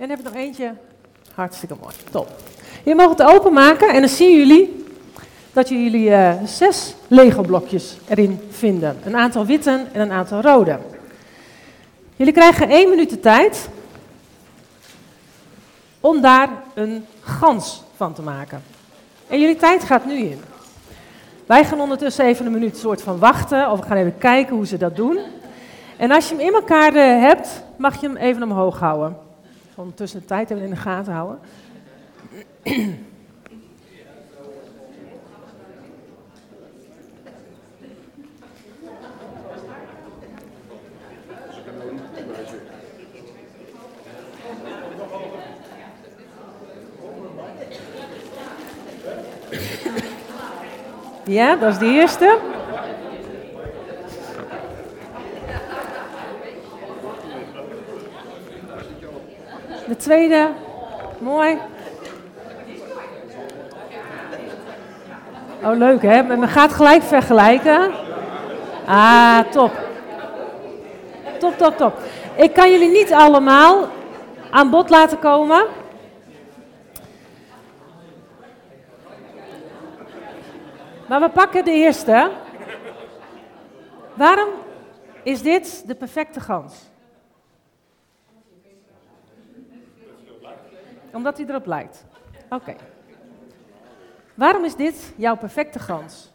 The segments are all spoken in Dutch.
En heb ik nog eentje. Hartstikke mooi. Top. Je mag het openmaken en dan zien jullie dat jullie eh, zes Lego-blokjes erin vinden. Een aantal witte en een aantal rode. Jullie krijgen één minuut de tijd om daar een gans van te maken. En jullie tijd gaat nu in. Wij gaan ondertussen even een minuut soort van wachten, of we gaan even kijken hoe ze dat doen. En als je hem in elkaar eh, hebt, mag je hem even omhoog houden. Ondertussen de tijd in de gaten houden. Ja, dat is de eerste. De tweede. Mooi. Oh, leuk hè? Men gaat gelijk vergelijken. Ah, top. Top, top, top. Ik kan jullie niet allemaal aan bod laten komen. Maar we pakken de eerste. Waarom is dit de perfecte gans? Omdat hij erop lijkt. Oké. Waarom is dit jouw perfecte gans?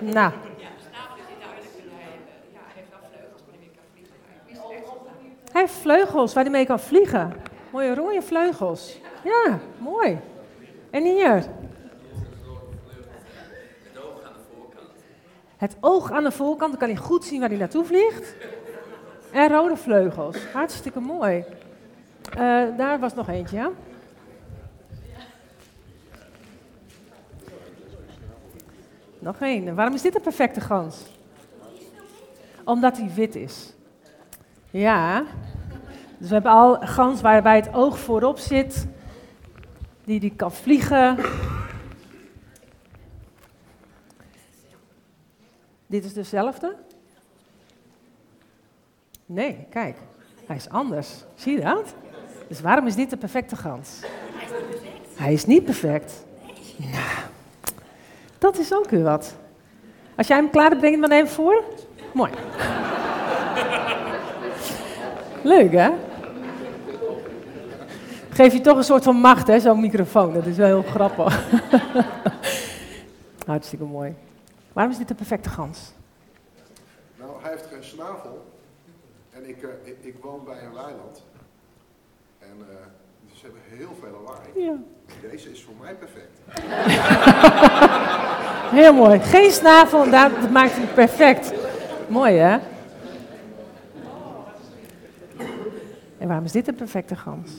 Nou. Hij heeft vleugels waar hij mee kan vliegen. Mooie rode vleugels. Ja, mooi. En hier? Het oog aan de voorkant, dan kan hij goed zien waar hij naartoe vliegt. En rode vleugels. Hartstikke mooi. Uh, daar was nog eentje, ja? Nog één. Waarom is dit een perfecte gans? Omdat hij wit is. Ja. Dus we hebben al gans waarbij het oog voorop zit die die kan vliegen. Dit is dezelfde? Nee, kijk, hij is anders. Zie je dat? Dus waarom is dit de perfecte gans? Hij is niet perfect. Nou, dat is ook weer wat. Als jij hem klaar hebt, breng je hem dan even voor. Mooi. Leuk, hè? geef je toch een soort van macht, hè, zo'n microfoon. Dat is wel heel grappig. Hartstikke mooi. Waarom is dit de perfecte gans? Nou, hij heeft geen snavel. En ik, ik, ik, woon bij een weiland. En uh, dus ze hebben heel veel lawaai. Ja. Deze is voor mij perfect. heel mooi. Geen snavel, dat maakt hem perfect. Mooi, hè? En waarom is dit een perfecte gans?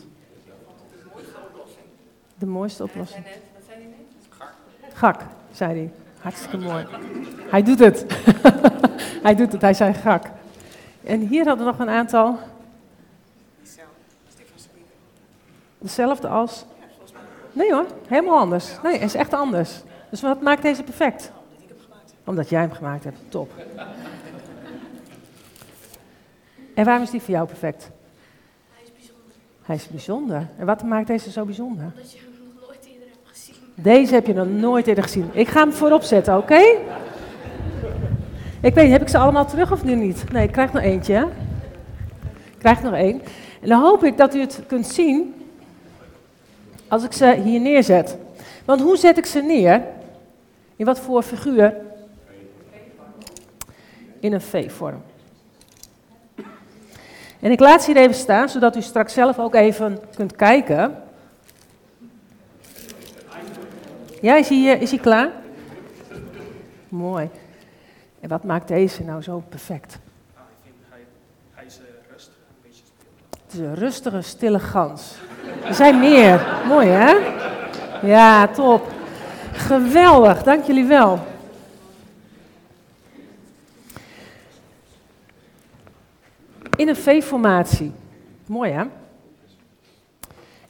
de mooiste oplossing. Wat zei hij net? Gak. Gak, zei hij. Hartstikke mooi. Hij doet het. hij doet het, hij zei gak. En hier hadden we nog een aantal. Dezelfde als? Nee hoor, helemaal anders. Nee, het is echt anders. Dus wat maakt deze perfect? Omdat jij hem gemaakt hebt. Top. En waarom is die voor jou perfect? Hij is bijzonder. Hij is bijzonder. En wat maakt deze zo bijzonder? Omdat je deze heb je nog nooit eerder gezien. Ik ga hem voorop zetten, oké? Ik weet heb ik ze allemaal terug of nu niet? Nee, ik krijg nog eentje. Ik krijg nog één. En dan hoop ik dat u het kunt zien als ik ze hier neerzet. Want hoe zet ik ze neer? In wat voor figuur? In een V-vorm. En ik laat ze hier even staan, zodat u straks zelf ook even kunt kijken Ja, is eh, is hij klaar? Mooi. En wat maakt deze nou zo perfect? Nou, ik vind hij, hij is uh, rustig, een beetje stil. Het is een rustige, stille gans. Er zijn meer. Mooi, hè? Ja, top. Geweldig, dank jullie wel. In een V-formatie. Mooi, hè?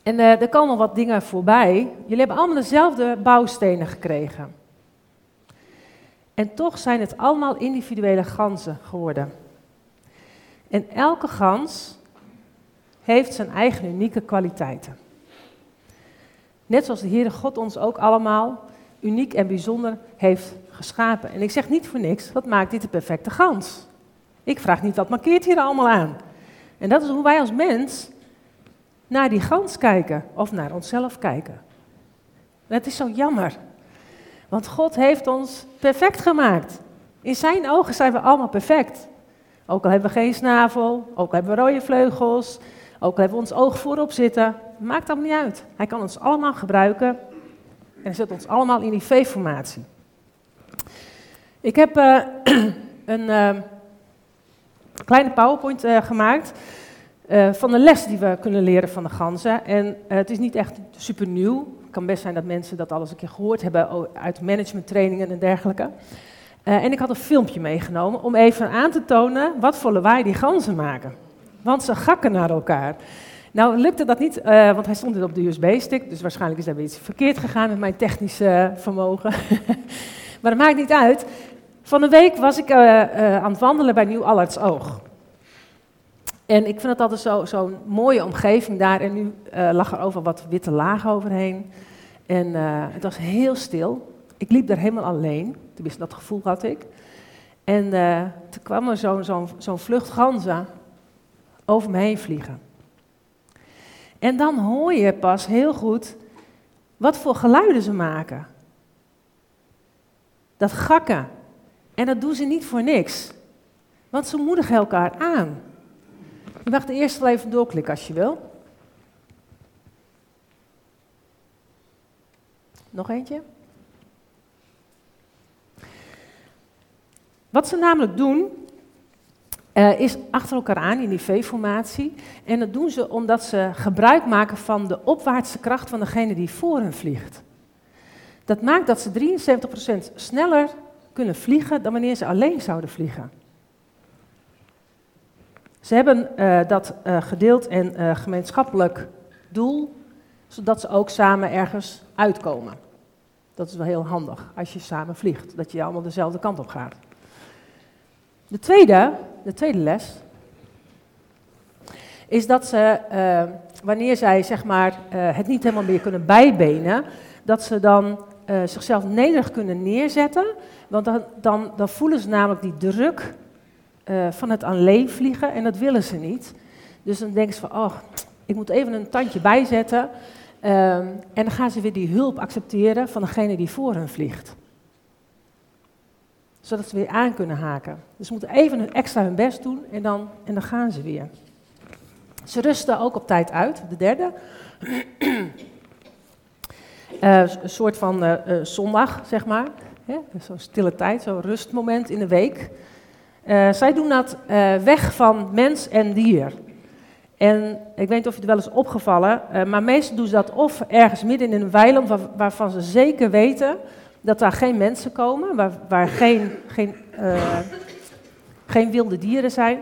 En uh, er komen wat dingen voorbij. Jullie hebben allemaal dezelfde bouwstenen gekregen. En toch zijn het allemaal individuele ganzen geworden. En elke gans heeft zijn eigen unieke kwaliteiten. Net zoals de Heere God ons ook allemaal uniek en bijzonder heeft geschapen. En ik zeg niet voor niks, wat maakt dit de perfecte gans? Ik vraag niet, wat markeert hier allemaal aan? En dat is hoe wij als mens naar die gans kijken of naar onszelf kijken. Het is zo jammer, want God heeft ons perfect gemaakt. In zijn ogen zijn we allemaal perfect. Ook al hebben we geen snavel, ook al hebben we rode vleugels, ook al hebben we ons oog voorop zitten. Maakt allemaal niet uit. Hij kan ons allemaal gebruiken en zet ons allemaal in die V-formatie. Ik heb uh, een uh, kleine PowerPoint uh, gemaakt van de les die we kunnen leren van de ganzen. En het is niet echt super nieuw. Kan best zijn dat mensen dat al eens een keer gehoord hebben uit managementtrainingen en dergelijke. en ik had een filmpje meegenomen om even aan te tonen wat voor lawaai die ganzen maken. Want ze gakken naar elkaar. Nou lukte dat niet, uh, want hij stond op de USB-stick, dus waarschijnlijk is er weer iets verkeerd gegaan met mijn technische vermogen. maar dat maakt niet uit. Van een week was ik uh, aan het wandelen bij Nieuw Allerts Oog. En ik vind het altijd zo'n zo mooie omgeving daar. En nu lag er over wat witte laag overheen. En het was heel stil. Ik liep daar helemaal alleen. Tenminste, dat gevoel had ik. En toen kwam er zo'n zo zo vlucht ganzen over me heen vliegen. En dan hoor je pas heel goed wat voor geluiden ze maken. Dat gakken. En dat doen ze niet voor niks. Want ze moedigen elkaar aan. Je mag de eerste even doorklikken als je wil. Nog eentje. Wat ze namelijk doen, uh, is achter elkaar aan in die V-formatie. En dat doen ze omdat ze gebruik maken van de opwaartse kracht van degene die voor hen vliegt. Dat maakt dat ze 73% sneller kunnen vliegen dan wanneer ze alleen zouden vliegen. Ze hebben uh, dat uh, gedeeld en gemeenschappelijk doel, zodat ze ook samen ergens uitkomen. Dat is wel heel handig als je samen vliegt, dat je allemaal dezelfde kant op gaat. De tweede, de tweede les is dat ze, wanneer zij zeg maar, het niet helemaal meer kunnen bijbenen, dat ze dan zichzelf nederig kunnen neerzetten. Want dan, dan, dan voelen ze namelijk die druk van het alleen vliegen en dat willen ze niet. Dus dan denken ze van, oh, ik moet even een tandje bijzetten. en dan gaan ze weer die hulp accepteren van degene die voor hen vliegt zodat ze weer aan kunnen haken. Dus ze moeten even extra hun best doen en dan, en dan gaan ze weer. Ze rusten ook op tijd uit, de derde. uh, een soort van uh, zondag, zeg maar. Zo'n stille tijd, zo'n rustmoment in de week. Zij doen dat weg van mens en dier. En ik weet niet of je het wel eens opgevallen, maar meestal doen ze dat of ergens midden in een weiland waar, waarvan ze zeker weten dat daar geen mensen komen, waar, waar geen, geen, geen wilde dieren zijn.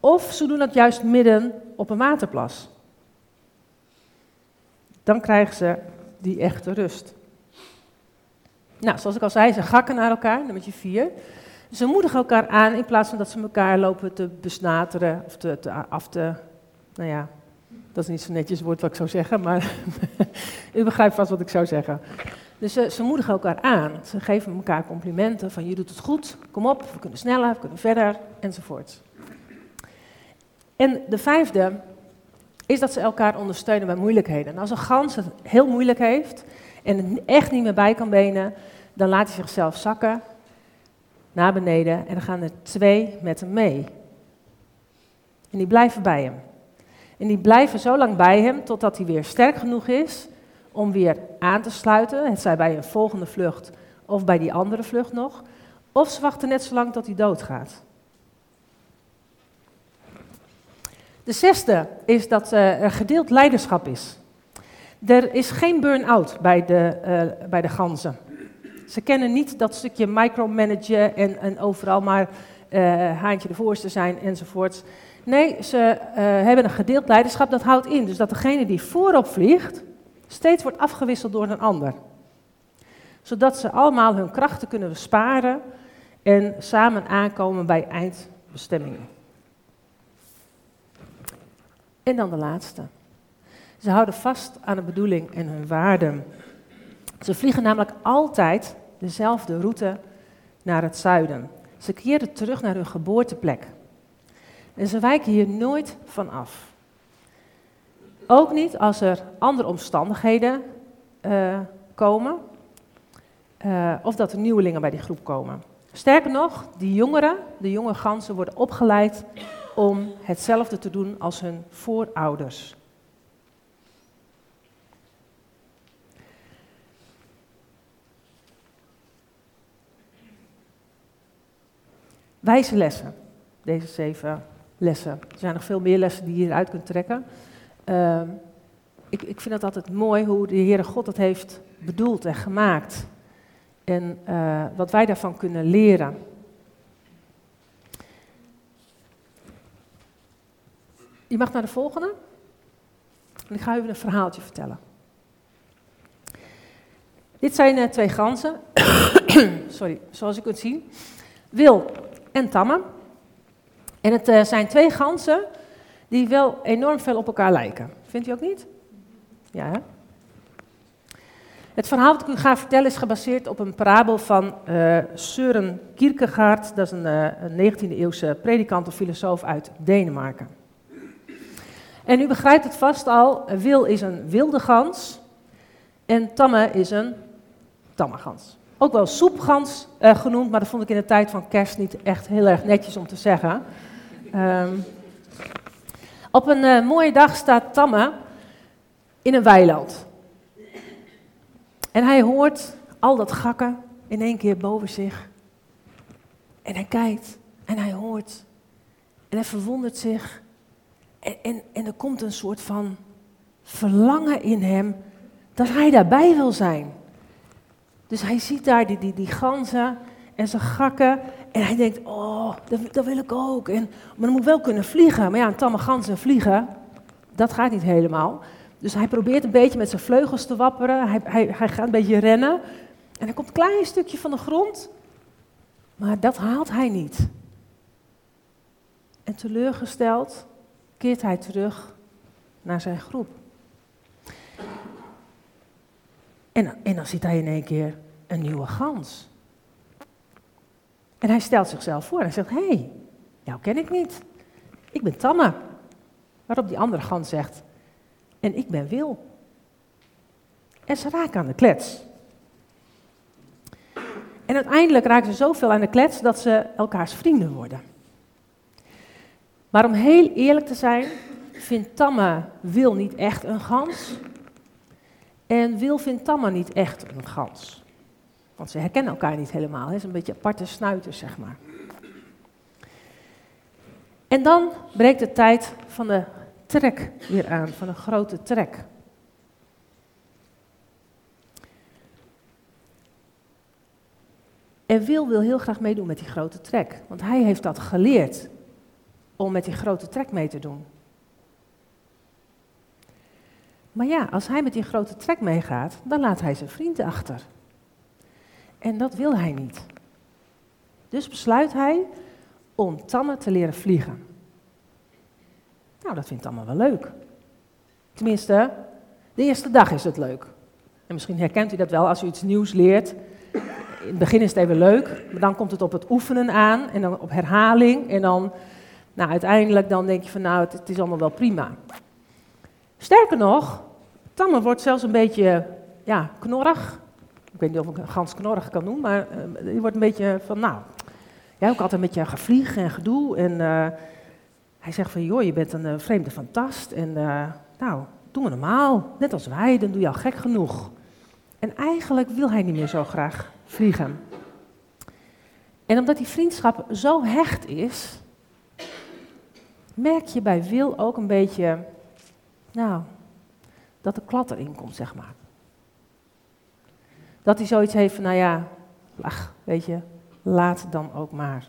Of ze doen dat juist midden op een waterplas. Dan krijgen ze die echte rust. Nou, zoals ik al zei, ze gakken naar elkaar, nummer vier. Ze moedigen elkaar aan in plaats van dat ze elkaar lopen te besnateren of te, af te. Nou ja, dat is niet zo netjes woord wat ik zou zeggen, maar u begrijpt vast wat ik zou zeggen. Dus ze, ze, moedigen elkaar aan. Ze geven elkaar complimenten van je doet het goed, kom op, we kunnen sneller, we kunnen verder, enzovoort. En de vijfde is dat ze elkaar ondersteunen bij moeilijkheden. En als een gans het heel moeilijk heeft en het echt niet meer bij kan benen, dan laat hij zichzelf zakken naar beneden en dan gaan er twee met hem mee. En die blijven bij hem. En die blijven zo lang bij hem totdat hij weer sterk genoeg is om weer aan te sluiten, het zij bij een volgende vlucht of bij die andere vlucht nog, of ze wachten net zo lang tot hij doodgaat. De zesde is dat uh, er gedeeld leiderschap is. Er is geen burn-out bij, de, uh, bij de ganzen. Ze kennen niet dat stukje micromanagen en, overal maar uh, haantje de voorste zijn enzovoorts. Nee, ze hebben een gedeeld leiderschap. Dat houdt in dus dat degene die voorop vliegt, steeds wordt afgewisseld door een ander. Zodat ze allemaal hun krachten kunnen besparen en samen aankomen bij eindbestemmingen. En dan de laatste. Ze houden vast aan de bedoeling en hun waarden. Ze vliegen namelijk altijd dezelfde route naar het zuiden. Ze keren terug naar hun geboorteplek. En ze wijken hier nooit van af. Ook niet als er andere omstandigheden uh, komen. Uh, of dat er nieuwelingen bij die groep komen. Sterker nog, die jongeren, de jonge ganzen, worden opgeleid om hetzelfde te doen als hun voorouders. Wijze lessen, deze zeven lessen. Er zijn nog veel meer lessen die je hieruit kunt trekken. Uh, ik, ik, vind het altijd mooi hoe de Heere God het heeft bedoeld en gemaakt. En uh, wat wij daarvan kunnen leren. Je mag naar de volgende. En ik ga u een verhaaltje vertellen. Dit zijn uh, twee ganzen. Sorry, zoals u kunt zien. Wil en Tamme. En het uh, zijn twee ganzen die wel enorm veel op elkaar lijken. Vindt u ook niet? Ja, hè? Het verhaal dat ik u ga vertellen is gebaseerd op een parabel van uh, Søren Kierkegaard. Dat is een, uh, een 19e eeuwse predikant of filosoof uit Denemarken. En u begrijpt het vast al, Wil is een wilde gans en Tamme is een tamme gans. Ook wel soepgans uh, genoemd, maar dat vond ik in de tijd van kerst niet echt heel erg netjes om te zeggen. Um, op een uh, mooie dag staat Tamme in een weiland. En hij hoort al dat gakken in één keer boven zich. En hij kijkt en hij hoort. En hij verwondert zich. En, en, en er komt een soort van verlangen in hem dat hij daarbij wil zijn. Dus hij ziet daar die, die, die ganzen en ze gakken. En hij denkt, oh, dat, dat, wil ik ook. En, maar dan moet wel kunnen vliegen. Maar ja, een tamme gans en vliegen, dat gaat niet helemaal. Dus hij probeert een beetje met zijn vleugels te wapperen. Hij, hij, hij gaat een beetje rennen. En hij komt een klein stukje van de grond. Maar dat haalt hij niet. En teleurgesteld keert hij terug naar zijn groep. En, en dan ziet hij in één keer een nieuwe gans. En hij stelt zichzelf voor. Hij zegt, hé, hey, jou ken ik niet. Ik ben Tamme. Waarop die andere gans zegt, en ik ben Wil. En ze raken aan de klets. En uiteindelijk raken ze zoveel aan de klets dat ze elkaars vrienden worden. Maar om heel eerlijk te zijn, vindt Tamme Wil niet echt een gans. En Wil vindt Tamme niet echt een gans. Want ze herkennen elkaar niet helemaal. Het is een beetje aparte snuiters, zeg maar. En dan breekt de tijd van de trek weer aan, van een grote trek. En Wil wil heel graag meedoen met die grote trek, want hij heeft dat geleerd om met die grote trek mee te doen. Maar ja, als hij met die grote trek meegaat, dan laat hij zijn vriend achter. En dat wil hij niet. Dus besluit hij om Tamme te leren vliegen. Nou, dat vindt allemaal wel leuk. Tenminste, de eerste dag is het leuk. En misschien herkent u dat wel als u iets nieuws leert. In het begin is het even leuk, maar dan komt het op het oefenen aan en dan op herhaling. En dan, nou, uiteindelijk dan denk je van, nou, het is allemaal wel prima. Sterker nog, Tamme wordt zelfs een beetje, ja, knorrig. Ik weet niet of ik een gans knorrig kan noemen, maar uh, die wordt een beetje van, nou, jij ook altijd met je gevlieg en gedoe en... Uh, hij zegt van, joh, je bent een uh, vreemde fantast en nou, doe maar normaal. Net als wij, dan doe je al gek genoeg. En eigenlijk wil hij niet meer zo graag vliegen. En omdat die vriendschap zo hecht is, merk je bij Wil ook een beetje, nou, dat de klad erin komt, zeg maar. Dat hij zoiets heeft van, nou ja, ach, weet je, laat dan ook maar.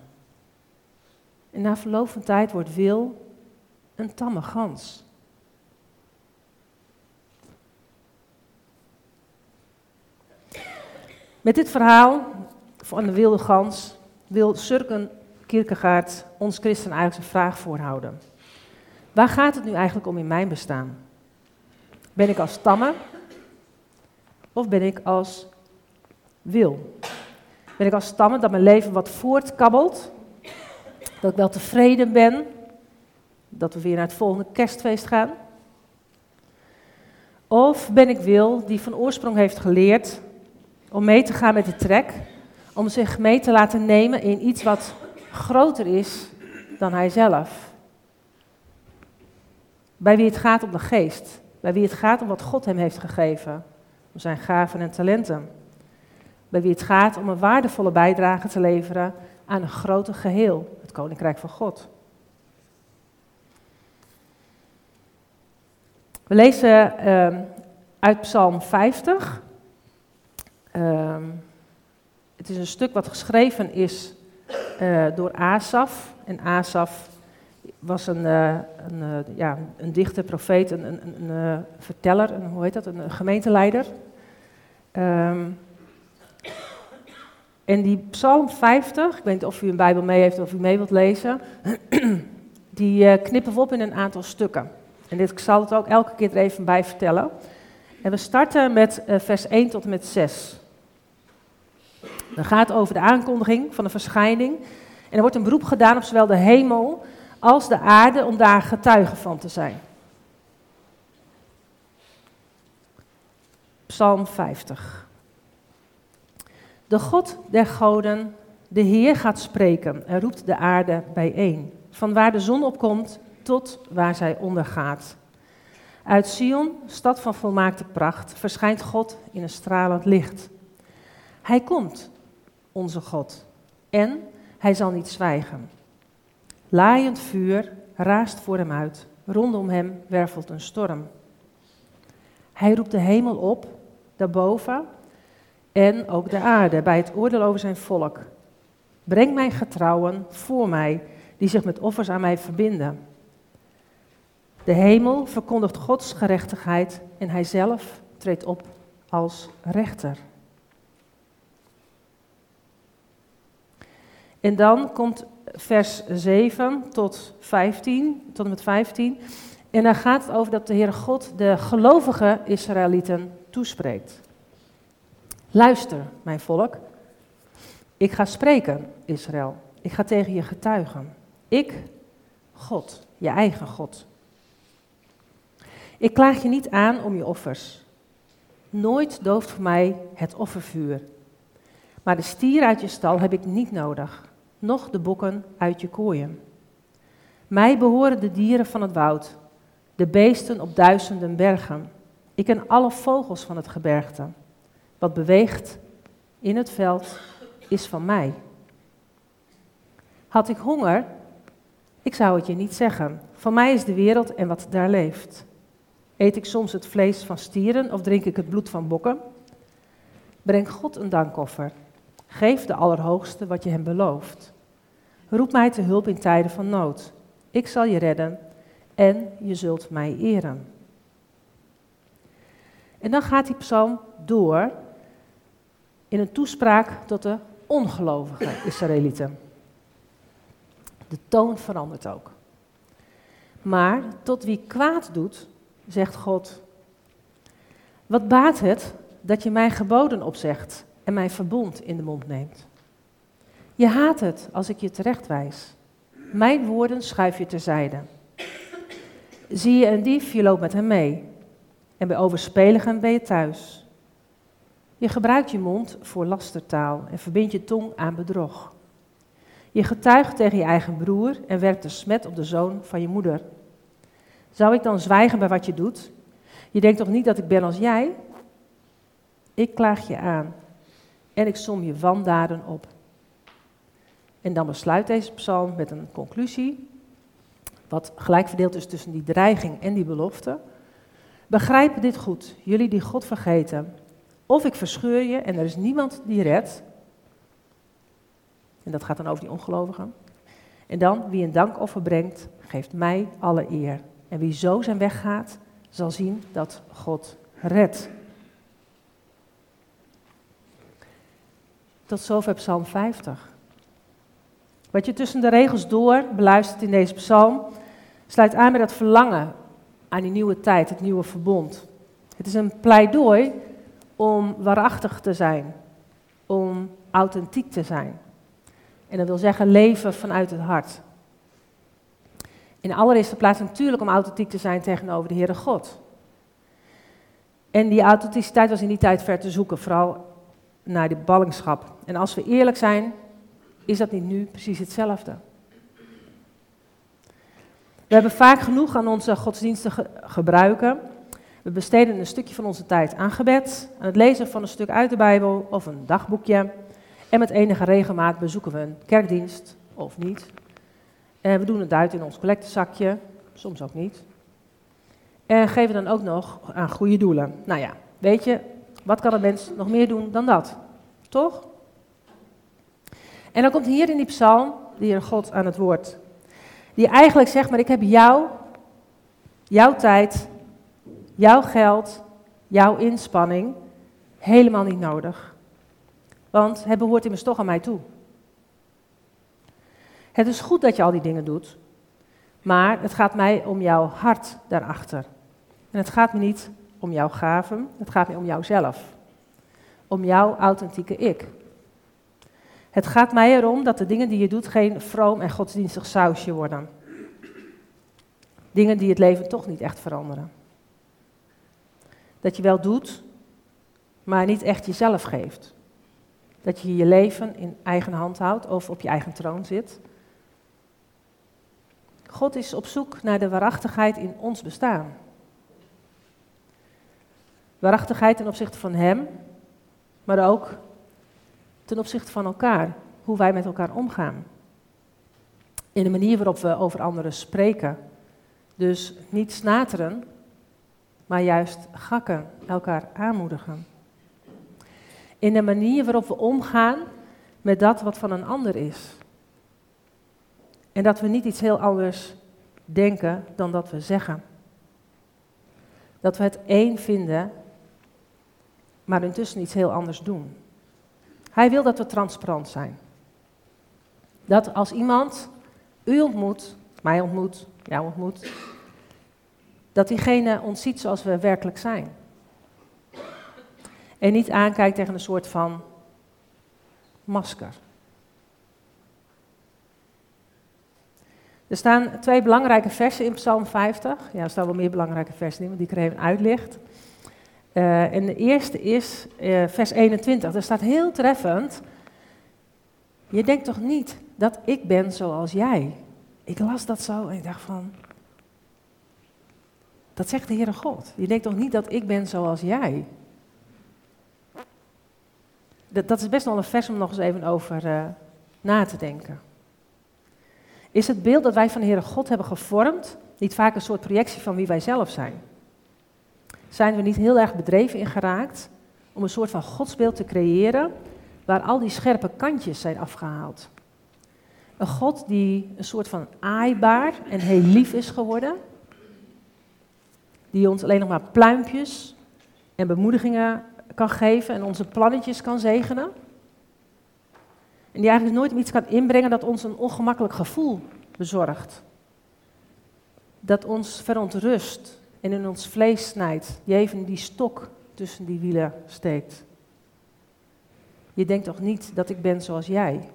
En na verloop van tijd wordt Wil een tamme gans. Met dit verhaal van de wilde gans wil Surken Kierkegaard ons christen eigenlijk zijn vraag voorhouden. Waar gaat het nu eigenlijk om in mijn bestaan? Ben ik als tamme of ben ik als wil? Ben ik als stammen dat mijn leven wat voortkabbelt? Dat ik wel tevreden ben? Dat we weer naar het volgende kerstfeest gaan? Of ben ik wil die van oorsprong heeft geleerd om mee te gaan met de trek, om zich mee te laten nemen in iets wat groter is dan hij zelf? Bij wie het gaat om de geest, bij wie het gaat om wat God hem heeft gegeven, om zijn gaven en talenten bij wie het gaat om een waardevolle bijdrage te leveren aan een groter geheel, het Koninkrijk van God. We lezen uh, uit Psalm 50. Uh, het is een stuk wat geschreven is uh, door Asaf. En Asaf was een, uh, een, uh, ja, een dichter, profeet, een, een, een verteller, een, hoe heet dat, een gemeenteleider. Um, en die Psalm 50, ik weet niet of u een Bijbel mee heeft of u mee wilt lezen, die knippen we op in een aantal stukken. En dit, ik zal het ook elke keer er even bij vertellen. En we starten met vers 1 tot en met 6. Dat gaat over de aankondiging van de verschijning. En er wordt een beroep gedaan op zowel de hemel als de aarde om daar getuige van te zijn. Psalm 50. De God der goden, de Heer gaat spreken en roept de aarde bijeen. Van waar de zon opkomt tot waar zij ondergaat. Uit Sion, stad van volmaakte pracht, verschijnt God in een stralend licht. Hij komt, onze God, en hij zal niet zwijgen. Laaiend vuur raast voor hem uit, rondom hem wervelt een storm. Hij roept de hemel op, daarboven, en ook de aarde bij het oordeel over zijn volk. Breng mijn getrouwen voor mij, die zich met offers aan mij verbinden. De hemel verkondigt Gods gerechtigheid en hij zelf treedt op als rechter. En dan komt vers 7 tot 15, tot en met 15. En daar gaat het over dat de Heere God de gelovige Israëlieten toespreekt. Luister, mijn volk. Ik ga spreken, Israël. Ik ga tegen je getuigen. Ik, God, je eigen God. Ik klaag je niet aan om je offers. Nooit dooft voor mij het offervuur. Maar de stier uit je stal heb ik niet nodig, noch de bokken uit je kooien. Mij behoren de dieren van het woud, de beesten op duizenden bergen. Ik ken alle vogels van het gebergte. Wat beweegt in het veld is van mij. Had ik honger, ik zou het je niet zeggen. Van mij is de wereld en wat daar leeft. Eet ik soms het vlees van stieren of drink ik het bloed van bokken? Breng God een dankoffer. Geef de Allerhoogste wat je hem belooft. Roep mij te hulp in tijden van nood. Ik zal je redden en je zult mij eren. En dan gaat die psalm door in een toespraak tot de ongelovige Israëlieten. De toon verandert ook. Maar tot wie kwaad doet, zegt God: Wat baat het dat je mijn geboden opzegt en mijn verbond in de mond neemt? Je haat het als ik je terechtwijs. Mijn woorden schuif je terzijde. Zie je een dief, je loopt met hem mee. En bij overspeligen ben je thuis. Je gebruikt je mond voor lastertaal en verbindt je tong aan bedrog. Je getuigt tegen je eigen broer en werpt de smet op de zoon van je moeder. Zou ik dan zwijgen bij wat je doet? Je denkt toch niet dat ik ben als jij? Ik klaag je aan en ik som je wandaden op. En dan besluit deze psalm met een conclusie, wat gelijk verdeeld is tussen die dreiging en die belofte. Begrijp dit goed, jullie die God vergeten of ik verscheur je en er is niemand die redt. En dat gaat dan over die ongelovigen. En dan, wie een dankoffer brengt, geeft mij alle eer. En wie zo zijn weg gaat, zal zien dat God redt. Tot zover Psalm 50. Wat je tussen de regels door beluistert in deze psalm, sluit aan bij dat verlangen aan die nieuwe tijd, het nieuwe verbond. Het is een pleidooi om waarachtig te zijn, om authentiek te zijn. En dat wil zeggen leven vanuit het hart. In de allereerste plaats natuurlijk om authentiek te zijn tegenover de Heere God. En die authenticiteit was in die tijd ver te zoeken, vooral naar de ballingschap. En als we eerlijk zijn, is dat niet nu precies hetzelfde. We hebben vaak genoeg aan onze godsdienstige gebruiken. We besteden een stukje van onze tijd aan gebed, aan het lezen van een stuk uit de Bijbel of een dagboekje. En met enige regelmaat bezoeken we een kerkdienst of niet. En we doen het uit in ons collectezakje, soms ook niet. En geven dan ook nog aan goede doelen. Nou ja, weet je, wat kan een mens nog meer doen dan dat? Toch? En dan komt hier in die psalm de Heer God aan het woord. Die eigenlijk zegt, maar ik heb jou, jouw tijd, jouw geld, jouw inspanning helemaal niet nodig. Want het behoort immers toch aan mij toe. Het is goed dat je al die dingen doet, maar het gaat mij om jouw hart daarachter. En het gaat me niet om jouw gaven, het gaat me om jouzelf. Om jouw authentieke ik. Het gaat mij erom dat de dingen die je doet geen vroom en godsdienstig sausje worden. Dingen die het leven toch niet echt veranderen. Dat je wel doet, maar niet echt jezelf geeft. Dat je je leven in eigen hand houdt of op je eigen troon zit. God is op zoek naar de waarachtigheid in ons bestaan. Waarachtigheid ten opzichte van Hem, maar ook ten opzichte van elkaar, hoe wij met elkaar omgaan. In de manier waarop we over anderen spreken. Dus niet snateren, maar juist gakken, elkaar aanmoedigen. In de manier waarop we omgaan met dat wat van een ander is. En dat we niet iets heel anders denken dan dat we zeggen. Dat we het één vinden, maar intussen iets heel anders doen. Hij wil dat we transparant zijn. Dat als iemand u ontmoet, mij ontmoet, jou ontmoet, dat diegene ons ziet zoals we werkelijk zijn. En niet aankijkt tegen een soort van masker. Er staan twee belangrijke versen in Psalm 50. Ja, er staan wel meer belangrijke versen in, maar die ik er even uitlicht. Uh, en de eerste is uh, vers 21. Daar staat heel treffend. Je denkt toch niet dat ik ben zoals jij? Ik las dat zo en ik dacht van. Dat zegt de Heere God. Je denkt toch niet dat ik ben zoals jij? Dat, dat is best wel een vers om nog eens even over uh, na te denken. Is het beeld dat wij van de Heere God hebben gevormd niet vaak een soort projectie van wie wij zelf zijn? Zijn we niet heel erg bedreven in geraakt om een soort van godsbeeld te creëren waar al die scherpe kantjes zijn afgehaald? Een God die een soort van aaibaar en heel lief is geworden, die ons alleen nog maar pluimpjes en bemoedigingen kan geven en onze plannetjes kan zegenen. En die eigenlijk nooit iets kan inbrengen dat ons een ongemakkelijk gevoel bezorgt. Dat ons verontrust en in ons vlees snijdt. Die even die stok tussen die wielen steekt. Je denkt toch niet dat ik ben zoals jij?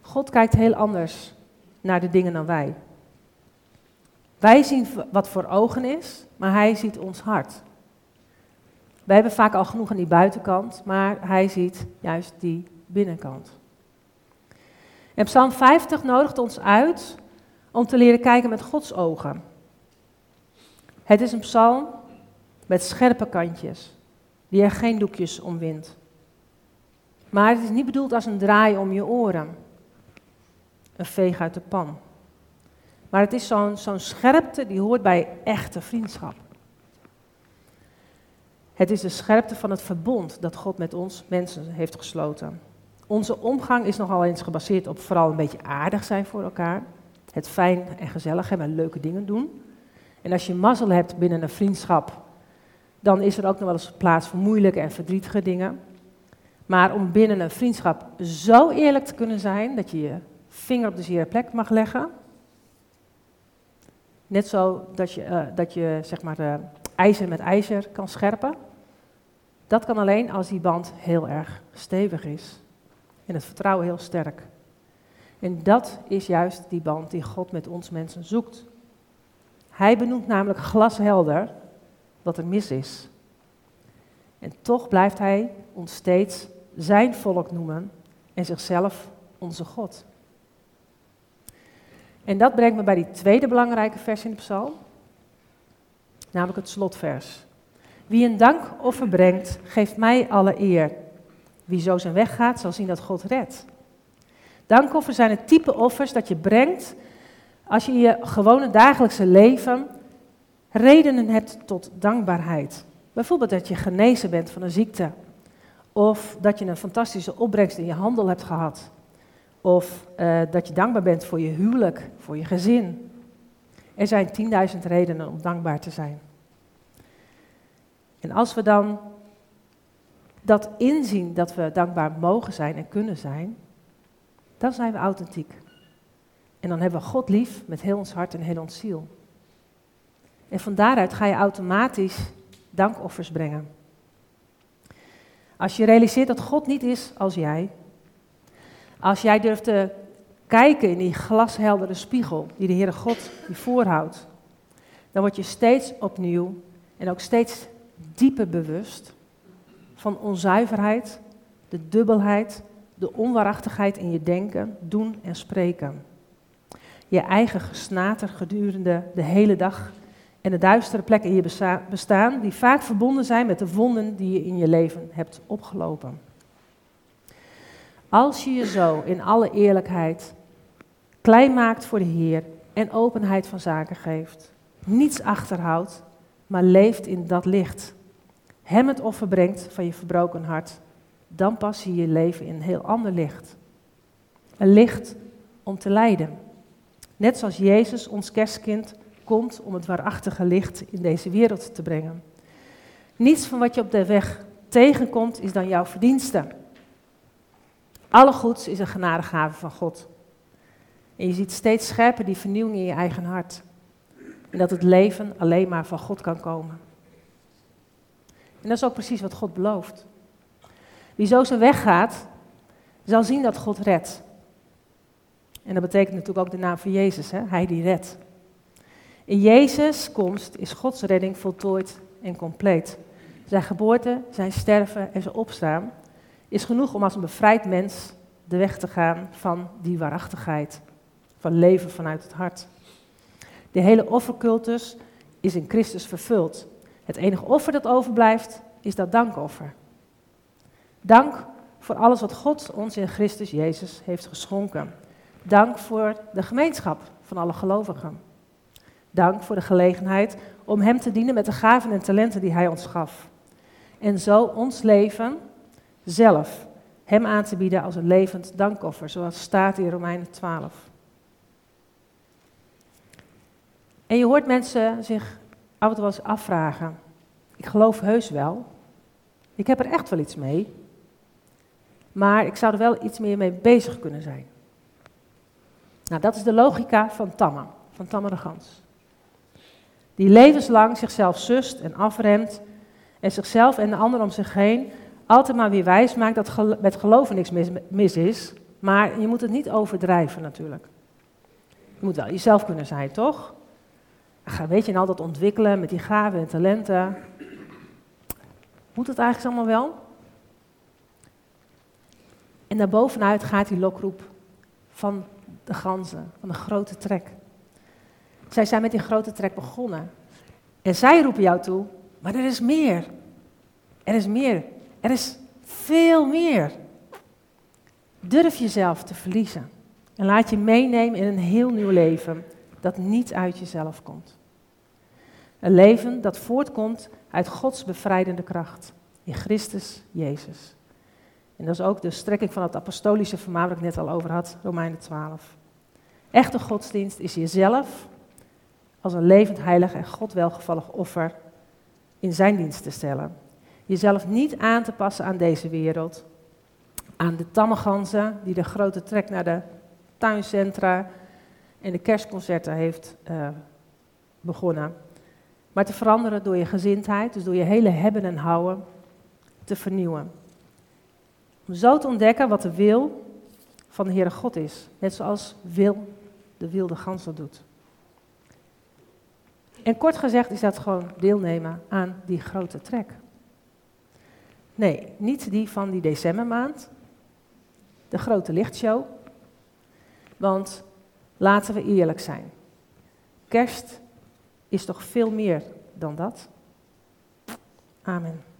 God kijkt heel anders naar de dingen dan wij. Wij zien wat voor ogen is, maar hij ziet ons hart. Wij hebben vaak al genoeg aan die buitenkant, maar hij ziet juist die binnenkant. En Psalm 50 nodigt ons uit om te leren kijken met Gods ogen. Het is een psalm met scherpe kantjes, die er geen doekjes om wint. Maar het is niet bedoeld als een draai om je oren, een veeg uit de pan. Maar het is zo'n scherpte die hoort bij echte vriendschap. Het is de scherpte van het verbond dat God met ons mensen heeft gesloten. Onze omgang is nogal eens gebaseerd op vooral een beetje aardig zijn voor elkaar. Het fijn en gezellig hebben en leuke dingen doen. En als je mazzel hebt binnen een vriendschap, dan is er ook nog wel eens plaats voor moeilijke en verdrietige dingen. Maar om binnen een vriendschap zo eerlijk te kunnen zijn dat je je vinger op de zere plek mag leggen, Net zo dat je, eh, dat je zeg maar, uh, ijzer met ijzer kan scherpen. Dat kan alleen als die band heel erg stevig is. En het vertrouwen heel sterk. En dat is juist die band die God met ons mensen zoekt. Hij benoemt namelijk glashelder wat er mis is. En toch blijft hij ons steeds zijn volk noemen en zichzelf onze God. En dat brengt me bij die tweede belangrijke vers in de psalm, namelijk het slotvers. Wie een dankoffer brengt, geeft mij alle eer. Wie zo zijn weg gaat, zal zien dat God redt. Dankoffers zijn het type offers dat je brengt als je in je gewone dagelijkse leven redenen hebt tot dankbaarheid. Bijvoorbeeld dat je genezen bent van een ziekte. Of dat je een fantastische opbrengst in je handel hebt gehad. Of uh, dat je dankbaar bent voor je huwelijk, voor je gezin. Er zijn 10.000 redenen om dankbaar te zijn. En als we dan dat inzien dat we dankbaar mogen zijn en kunnen zijn, dan zijn we authentiek. En dan hebben we God lief met heel ons hart en heel ons ziel. En van daaruit ga je automatisch dankoffers brengen. Als je realiseert dat God niet is als jij, als jij durft te kijken in die glasheldere spiegel die de Heere God je voorhoudt, dan word je steeds opnieuw en ook steeds dieper bewust van onzuiverheid, de dubbelheid, de onwaarachtigheid in je denken, doen en spreken. Je eigen gesnater gedurende de hele dag en de duistere plekken in je bestaan, die vaak verbonden zijn met de wonden die je in je leven hebt opgelopen. Als je je zo in alle eerlijkheid klein maakt voor de Heer en openheid van zaken geeft, niets achterhoudt, maar leeft in dat licht, Hem het offer brengt van je verbroken hart, dan pas je je leven in een heel ander licht. Een licht om te lijden. Net zoals Jezus, ons kerstkind, komt om het waarachtige licht in deze wereld te brengen. Niets van wat je op de weg tegenkomt is dan jouw verdienste. Alle goeds is een genadegave van God. En je ziet steeds scherper die vernieuwing in je eigen hart. En dat het leven alleen maar van God kan komen. En dat is ook precies wat God belooft. Wie zo zijn weg gaat, zal zien dat God redt. En dat betekent natuurlijk ook de naam van Jezus, hè? Hij die redt. In Jezus' komst is Gods redding voltooid en compleet. Zijn geboorte, zijn sterven en zijn opstaan is genoeg om als een bevrijd mens de weg te gaan van die waarachtigheid, van leven vanuit het hart. De hele offercultus is in Christus vervuld. Het enige offer dat overblijft is dat dankoffer. Dank voor alles wat God ons in Christus Jezus heeft geschonken. Dank voor de gemeenschap van alle gelovigen. Dank voor de gelegenheid om Hem te dienen met de gaven en talenten die Hij ons gaf. En zo ons leven zelf Hem aan te bieden als een levend dankoffer, zoals staat in Romeinen 12. En je hoort mensen zich af en toe eens afvragen. Ik geloof heus wel. Ik heb er echt wel iets mee. Maar ik zou er wel iets meer mee bezig kunnen zijn. Nou, dat is de logica van Tamme, van Tamme de Gans. Die levenslang zichzelf zust en afremt en zichzelf en de anderen om zich heen altijd maar weer wijs maakt dat met geloven niks mis, is. Maar je moet het niet overdrijven natuurlijk. Je moet wel jezelf kunnen zijn, toch? Weet je, en altijd ontwikkelen met die gaven en talenten. Moet het eigenlijk allemaal wel? En daarbovenuit gaat die lokroep van de ganzen, van de grote trek. Zij zijn met die grote trek begonnen. En zij roepen jou toe, maar er is meer. Er is meer. Er is veel meer. Durf jezelf te verliezen. En laat je meenemen in een heel nieuw leven dat niet uit jezelf komt. Een leven dat voortkomt uit Gods bevrijdende kracht in Christus Jezus. En dat is ook de strekking van het apostolische vermaak waar ik net al over had, Romeinen 12. Echte godsdienst is jezelf als een levend heilig en God welgevallig offer in zijn dienst te stellen. Jezelf niet aan te passen aan deze wereld, aan de tamme ganzen die de grote trek naar de tuincentra en de kerstconcerten heeft uh, begonnen. Maar te veranderen door je gezindheid, dus door je hele hebben en houden te vernieuwen. Om zo te ontdekken wat de wil van de Heere God is. Net zoals wil de wilde gans dat doet. En kort gezegd is dat gewoon deelnemen aan die grote trek. Nee, niet die van die decembermaand, de grote lichtshow. Want laten we eerlijk zijn. Kerst is toch veel meer dan dat? Amen.